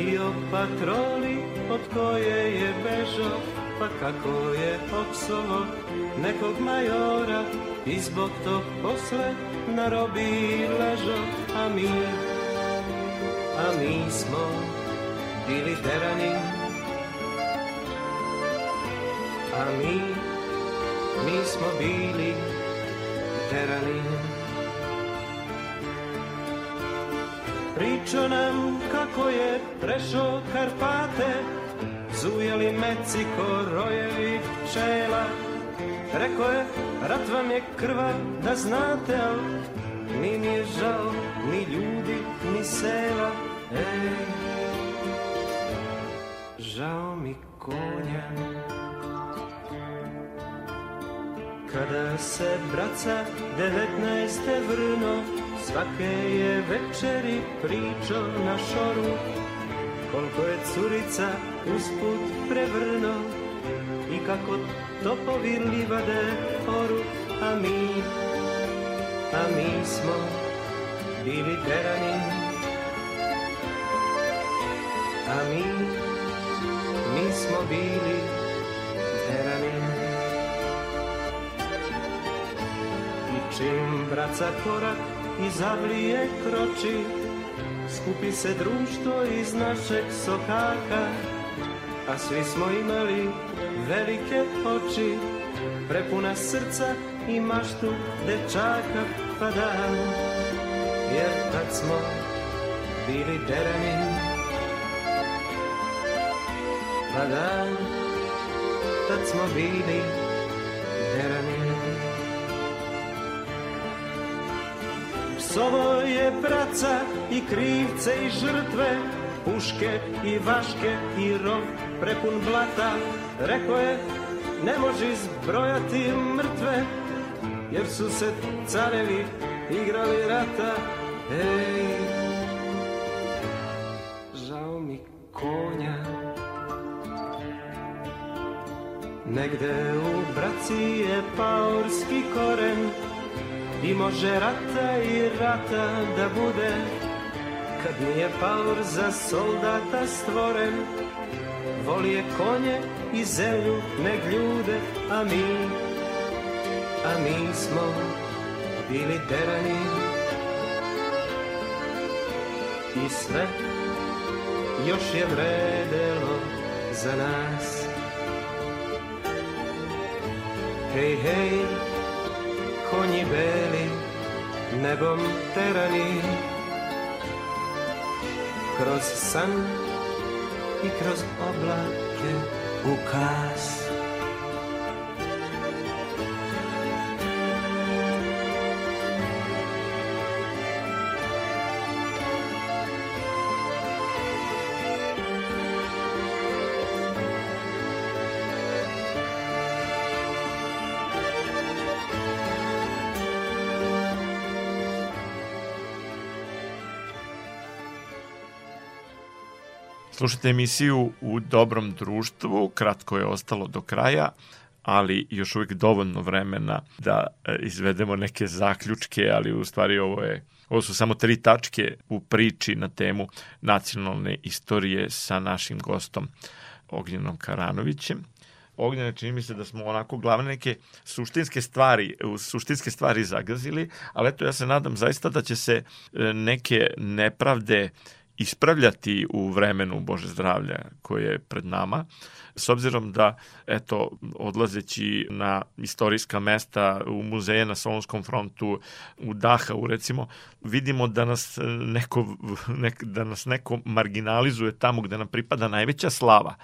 i o patroli od koje je bežo, pa kako je opsovo nekog majora i zbog tog posle na robi ležo, a mi, a mi smo bili derani, a mi, mi smo bili derani. Priča nam kako je prešao Karpate, zujeli Meciko, rojevi pčela. Rekao je, rat vam je krva, da znate, al mi je žao, ni ljudi, ni sela. Ej, žao mi konja. Kada se braca devetnaeste vrno Svake je večeri pričo na šoru. Koliko je curica usput prevrno I kako topovi livade oru A mi, a mi smo bili terani. A mi, mi smo bili terani. Čim braca korak i zavlije kroči. Skupi se društvo iz našeg sokaka A svi smo imali velike oči. Prepuna srca i maštu dečaka Pa da, jer tad smo bili derani. Pa da, tad smo bili Sovo je braca i krivce i žrtve, puške i vaške i rov prepun blata. Rekao je, ne može izbrojati mrtve, jer su se carevi igrali rata. Ej, žao mi konja. Negde u braci je paorski koren, I može rata i rata da bude Kad nije paur za soldata stvoren. Voli je konje i zemlju, ne ljude A mi, a mi smo bili derani. I sve još je vredelo za nas. Hej, hej, konji beli, nebom terani. Kroz san i kroz oblake u Slušajte emisiju u dobrom društvu, kratko je ostalo do kraja, ali još uvijek dovoljno vremena da e, izvedemo neke zaključke, ali u stvari ovo je Ovo su samo tri tačke u priči na temu nacionalne istorije sa našim gostom Ognjenom Karanovićem. Ognjene, čini mi se da smo onako glavne neke suštinske stvari, suštinske stvari zagazili, ali eto ja se nadam zaista da će se e, neke nepravde ispravljati u vremenu Bože zdravlja koje je pred nama, s obzirom da, eto, odlazeći na istorijska mesta u muzeje na Solonskom frontu, u Dachau, recimo, vidimo da nas neko, *laughs* nek, da nas neko marginalizuje tamo gde nam pripada najveća slava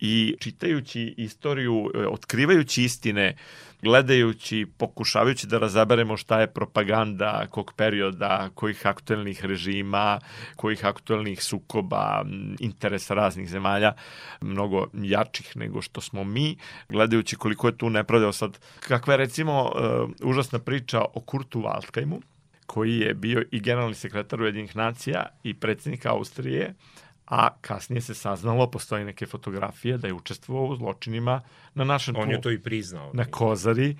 i čitajući istoriju, e, otkrivajući istine, gledajući, pokušavajući da razaberemo šta je propaganda, kog perioda, kojih aktuelnih režima, kojih aktuelnih sukoba, interesa raznih zemalja, mnogo jačih nego što smo mi, gledajući koliko je tu nepravda. Sad, kakva je recimo uh, užasna priča o Kurtu Waldheimu, koji je bio i generalni sekretar Ujedinih nacija i predsednik Austrije, a kasnije se saznalo, postoji neke fotografije da je učestvovao u zločinima na našem On je to i priznao. Na Kozari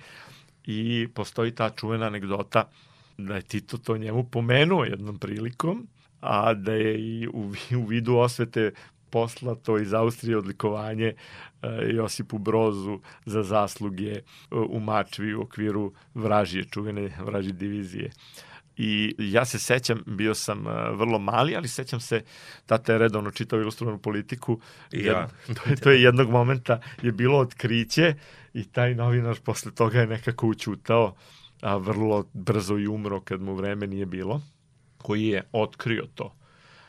i postoji ta čuvena anegdota da je Tito to njemu pomenuo jednom prilikom, a da je i u, u vidu osvete poslato iz Austrije odlikovanje e, Josipu Brozu za zasluge e, u Mačvi u okviru vražije, čuvene vražije divizije. I ja se sećam, bio sam uh, vrlo mali, ali sećam se, tata je redovno čitao ilustrovanu politiku. I ja. *laughs* to, je, to je jednog momenta je bilo otkriće i taj novinar posle toga je nekako učutao, a vrlo brzo i umro kad mu vreme nije bilo, koji je otkrio to.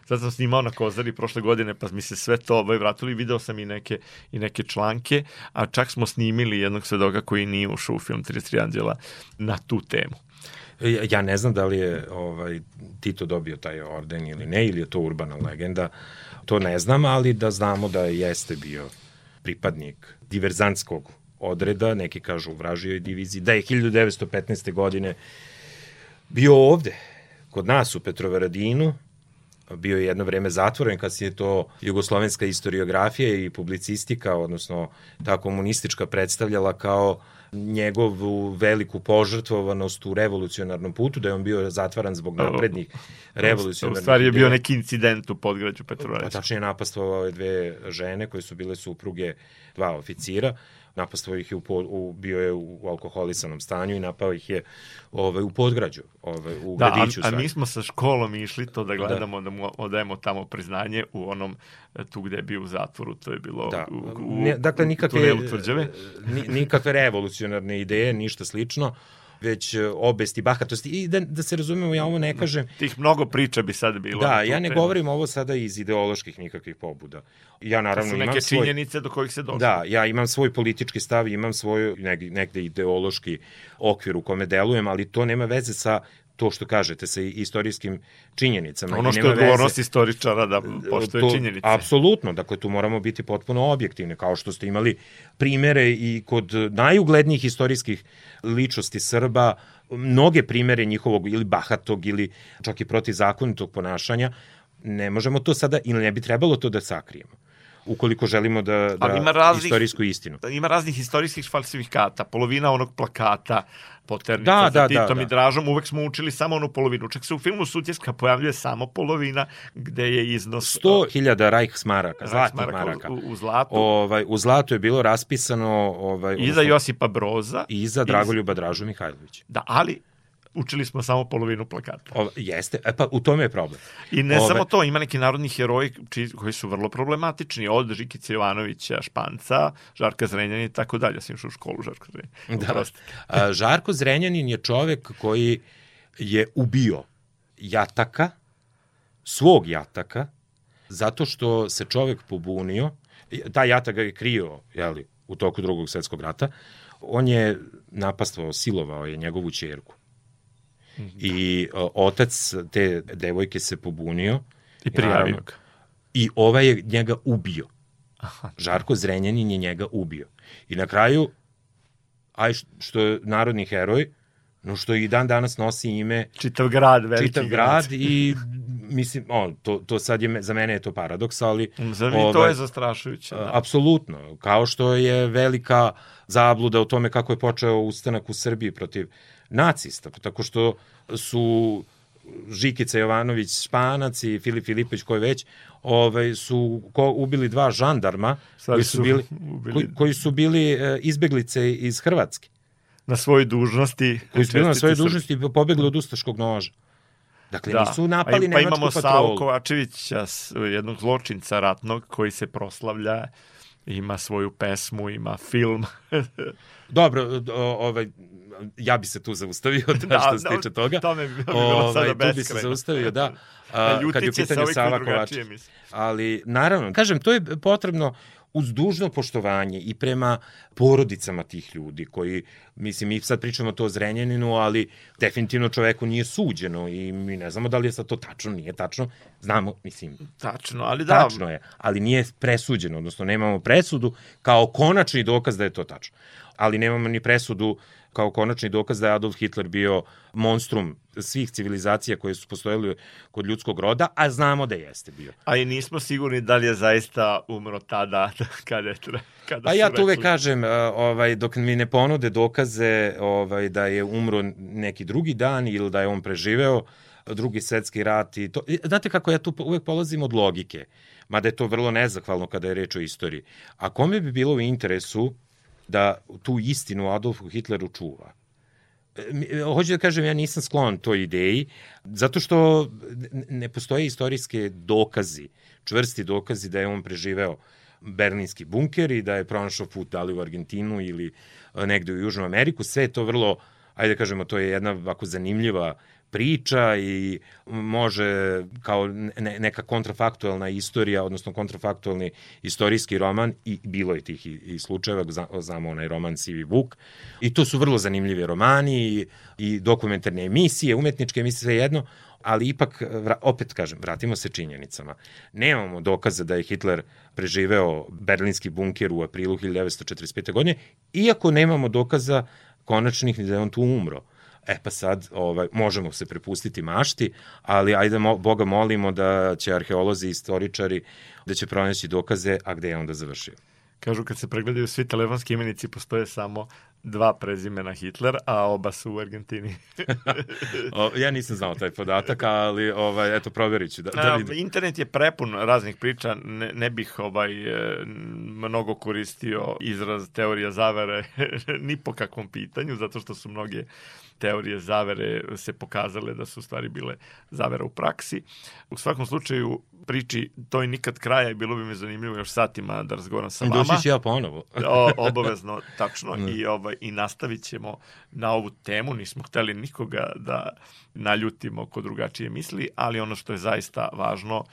Sad sam snimao na Kozari prošle godine, pa mi se sve to ovaj vratili, video sam i neke, i neke članke, a čak smo snimili jednog svedoga koji nije ušao u film 33 anđela na tu temu. Ja ne znam da li je ovaj, Tito dobio taj orden ili ne, ili je to urbana legenda. To ne znam, ali da znamo da jeste bio pripadnik diverzantskog odreda, neki kažu u vražijoj diviziji, da je 1915. godine bio ovde, kod nas u Petrovaradinu, bio je jedno vreme zatvoren kad je to jugoslovenska historiografija i publicistika, odnosno ta komunistička predstavljala kao njegovu veliku požrtvovanost u revolucionarnom putu, da je on bio zatvaran zbog naprednih revolucionarnih U stvari je bio neki incident u podgrađu Petrovaradina. Pa tačnije napastvovao je dve žene koje su bile supruge dva oficira napastvao ih je u, u bio je u alkoholisanom stanju i napao ih je ovaj, u podgrađu, ovaj, u da, gradiću. A, a mi smo sa školom išli to da, da. gledamo, da, da mu odajemo tamo priznanje u onom, e, tu gde je bio u zatvoru, to je bilo da. u, u, ne, dakle, nikakve, u tvrđave. nikakve revolucionarne ideje, ništa slično već e, obesti, bahatosti i da, da se razumemo, ja ovo ne kažem. Tih mnogo priča bi sad bilo. Da, ja ne temu. govorim ovo sada iz ideoloških nikakvih pobuda. Ja naravno to su neke svoj, činjenice do kojih se došlo. Da, ja imam svoj politički stav, imam svoj negde, negde ideološki okvir u kome delujem, ali to nema veze sa to što kažete sa istorijskim činjenicama. Ono što je odgovornost istoričara da postoje to, činjenice. Apsolutno, dakle tu moramo biti potpuno objektivni, kao što ste imali primere i kod najuglednijih istorijskih ličnosti Srba, mnoge primere njihovog ili bahatog ili čak i protivzakonitog ponašanja, ne možemo to sada ili ne bi trebalo to da sakrijemo ukoliko želimo da, da ima raznih, istorijsku istinu. Ima raznih istorijskih falsifikata, polovina onog plakata, poternica da, za da, Titom da, da. i Dražom, uvek smo učili samo onu polovinu. Čak se u filmu Sutjeska pojavljuje samo polovina gde je iznos... 100.000 Reichsmaraka, zlatnih maraka. U, u, zlatu. Ovaj, u zlatu je bilo raspisano... Ovaj, I za Josipa Broza. I za Dragoljuba Dražu Mihajlovića. Da, ali učili smo samo polovinu plakata. O, jeste, e pa u tome je problem. I ne Ove... samo to, ima neki narodni heroji či, koji su vrlo problematični, od Žikice Jovanovića, Španca, Žarka Zrenjanin i tako dalje. Ja sam išao u školu Žarka Zrenjanin. Da. A, Žarko Zrenjanin je čovek koji je ubio jataka, svog jataka, zato što se čovek pobunio, ta jata ga je krio, jeli, u toku drugog svetskog rata, on je napastvao, silovao je njegovu čerku I o, otac te devojke se pobunio. I prijavio ga. I ovaj je njega ubio. Aha. Žarko Zrenjanin je njega ubio. I na kraju, aj što je narodni heroj, no što i dan danas nosi ime čitav grad, veliki čitav grad, grad i *laughs* mislim, o, to, to sad je, za mene je to paradoks, ali... Za mi to je zastrašujuće. Da. Apsolutno, kao što je velika zabluda o tome kako je počeo ustanak u Srbiji protiv nacista, tako što su Žikica Jovanović Španac i Filip Filipović koji već ovaj su ko, ubili dva žandarma koji su, bili *laughs* ubili... Koji, koji su bili e, izbeglice iz Hrvatske na svojoj dužnosti koji su bili na svojoj dužnosti i pobegli od ustaškog noža Dakle, da. nisu napali pa. Pa imamo Savu Kovačevića, jednog zločinca ratnog, koji se proslavlja, ima svoju pesmu, ima film. *laughs* Dobro, ovaj, ja bi se tu zaustavio *laughs* da, da što se tiče toga. To me bi bilo ovaj, sada beskrajno. Tu bi se zaustavio, da. *laughs* A, kad je u pitanju Sava Kovačević. Ali, naravno, kažem, to je potrebno uz dužno poštovanje i prema porodicama tih ljudi koji, mislim, mi sad pričamo to o Zrenjaninu, ali definitivno čoveku nije suđeno i mi ne znamo da li je sad to tačno, nije tačno, znamo, mislim... Tačno, ali da... Tačno je, ali nije presuđeno, odnosno nemamo presudu kao konačni dokaz da je to tačno. Ali nemamo ni presudu kao konačni dokaz da je Adolf Hitler bio monstrum svih civilizacija koje su postojali kod ljudskog roda, a znamo da jeste bio. A i nismo sigurni da li je zaista umro tada *laughs* kada je kada Pa ja tu uvek kažem, ovaj, dok mi ne ponude dokaze ovaj, da je umro neki drugi dan ili da je on preživeo drugi svetski rat i to. Znate kako ja tu uvek polazim od logike, mada je to vrlo nezahvalno kada je reč o istoriji. A kome bi bilo u interesu da tu istinu Adolfu Hitleru čuva. E, hoću da kažem, ja nisam sklon toj ideji, zato što ne postoje istorijske dokazi, čvrsti dokazi da je on preživeo berlinski bunker i da je pronašao put da li u Argentinu ili e, negde u Južnu Ameriku. Sve je to vrlo, ajde da kažemo, to je jedna ovako zanimljiva priča i može kao ne, neka kontrafaktualna istorija, odnosno kontrafaktualni istorijski roman i bilo je tih i, i slučajeva, znamo onaj roman Sivi Vuk i to su vrlo zanimljivi romani i, i dokumentarne emisije, umetničke emisije, sve jedno, ali ipak, opet kažem, vratimo se činjenicama. Nemamo dokaza da je Hitler preživeo berlinski bunker u aprilu 1945. godine, iako nemamo dokaza konačnih da je on tu umro. E pa sad ovaj, možemo se prepustiti mašti, ali ajde mo, Boga molimo da će arheolozi i istoričari da će pronaći dokaze, a gde je onda završio. Kažu kad se pregledaju svi telefonski imenici postoje samo dva prezimena Hitler, a oba su u Argentini. *laughs* o, ja nisam znao taj podatak, ali ovaj eto proverit ću da, da vidim. Internet je prepun raznih priča, ne, ne bih ovaj e, mnogo koristio izraz teorija zavere *laughs* ni po kakvom pitanju, zato što su mnoge teorije zavere se pokazale da su stvari bile zavera u praksi. U svakom slučaju priči toj nikad kraja i bilo bi mi zanimljivo još satima da razgovaram sa vama. Doći ću ja ponovo. o, obavezno, tačno. I, ovaj, I nastavit ćemo na ovu temu. Nismo hteli nikoga da naljutimo ko drugačije misli, ali ono što je zaista važno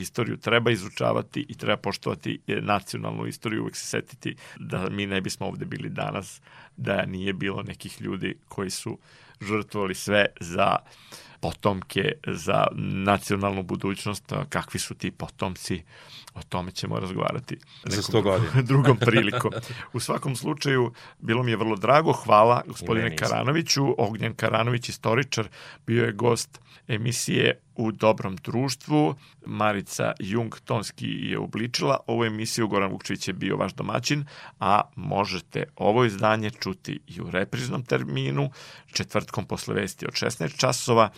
istoriju treba izučavati i treba poštovati nacionalnu istoriju, uvek se setiti da mi ne bismo ovde bili danas, da nije bilo nekih ljudi koji su žrtvovali sve za potomke, za nacionalnu budućnost, kakvi su ti potomci, o tome ćemo razgovarati za 100 godina. *laughs* drugom prilikom. U svakom slučaju, bilo mi je vrlo drago, hvala gospodine Karanoviću, Ognjen Karanović, istoričar, bio je gost emisije u dobrom društvu. Marica Jung Tonski je obličila ovu emisiju, Goran Vukčević je bio vaš domaćin, a možete ovo izdanje čuti i u repriznom terminu, četvrtkom posle vesti od 16 časova,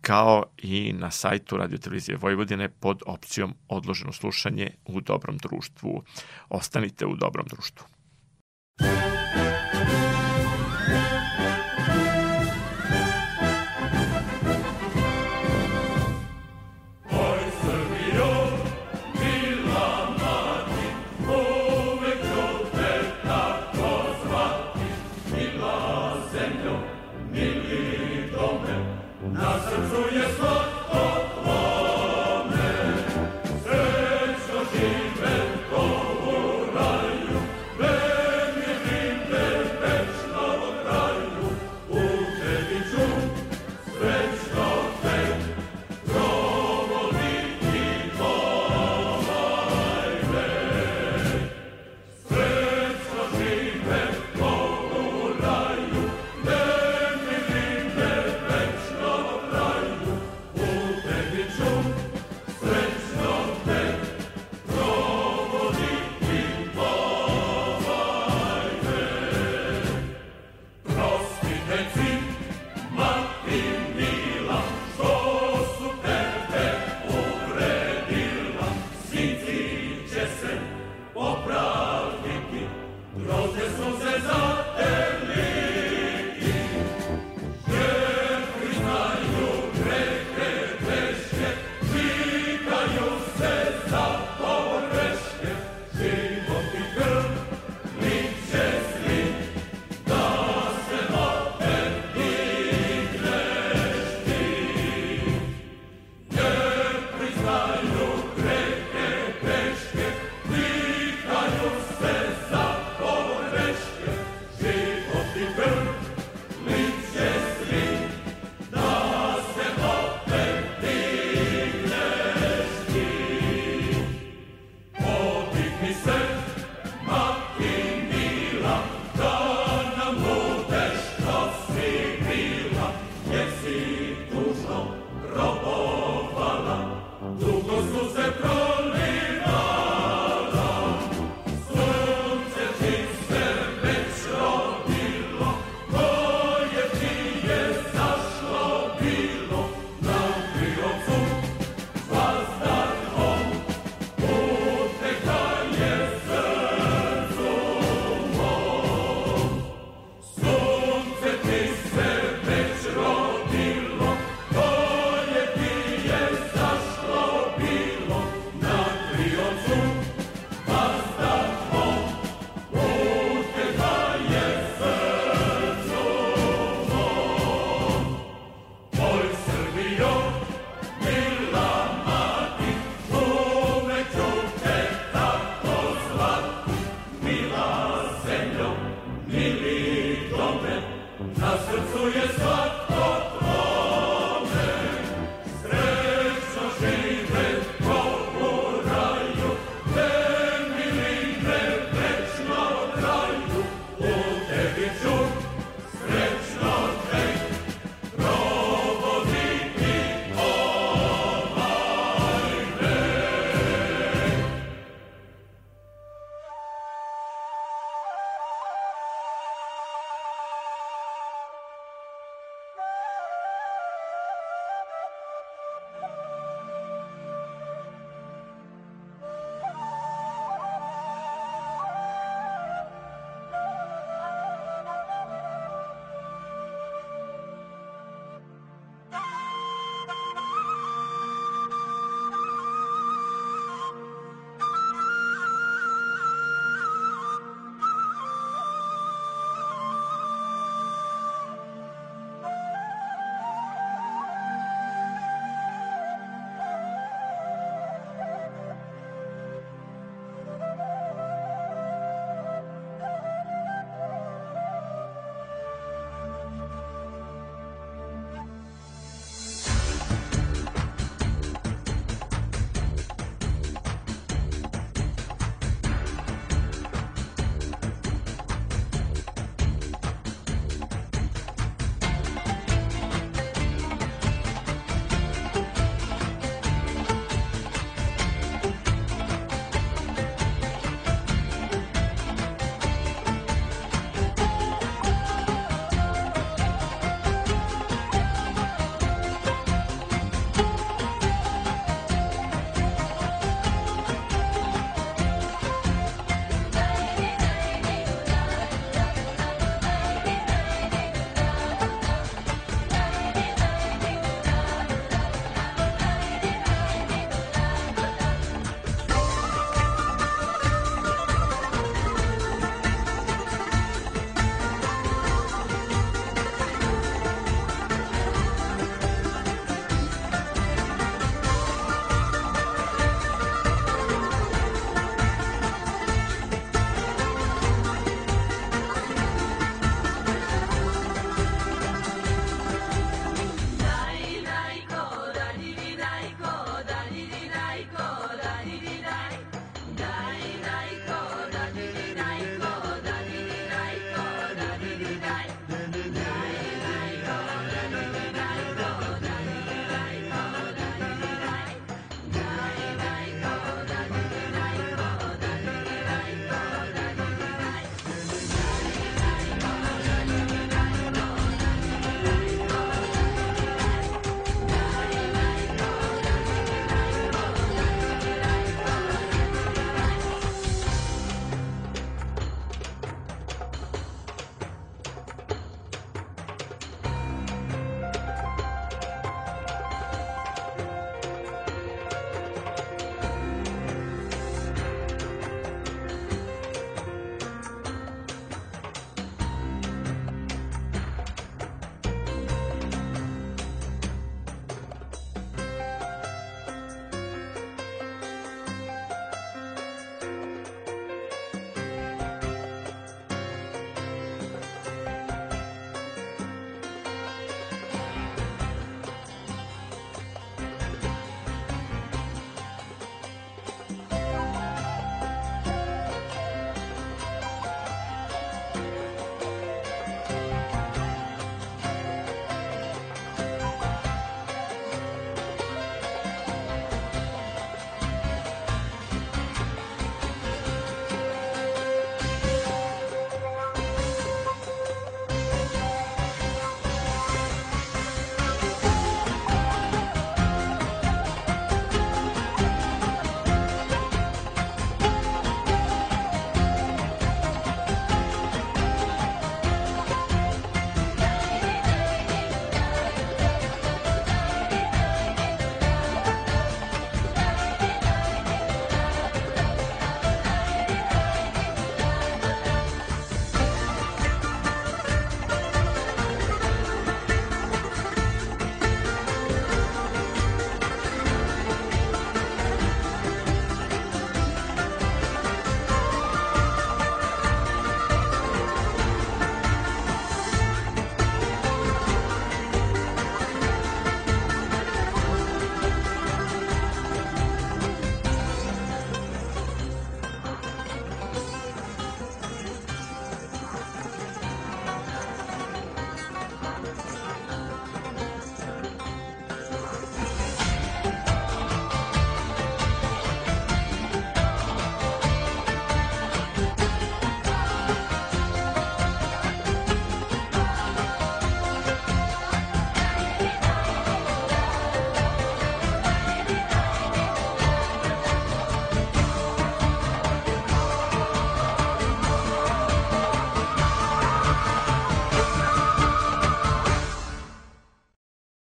kao i na sajtu Radio Televizije Vojvodine pod opcijom odloženo slušanje u dobrom društvu. Ostanite u dobrom društvu.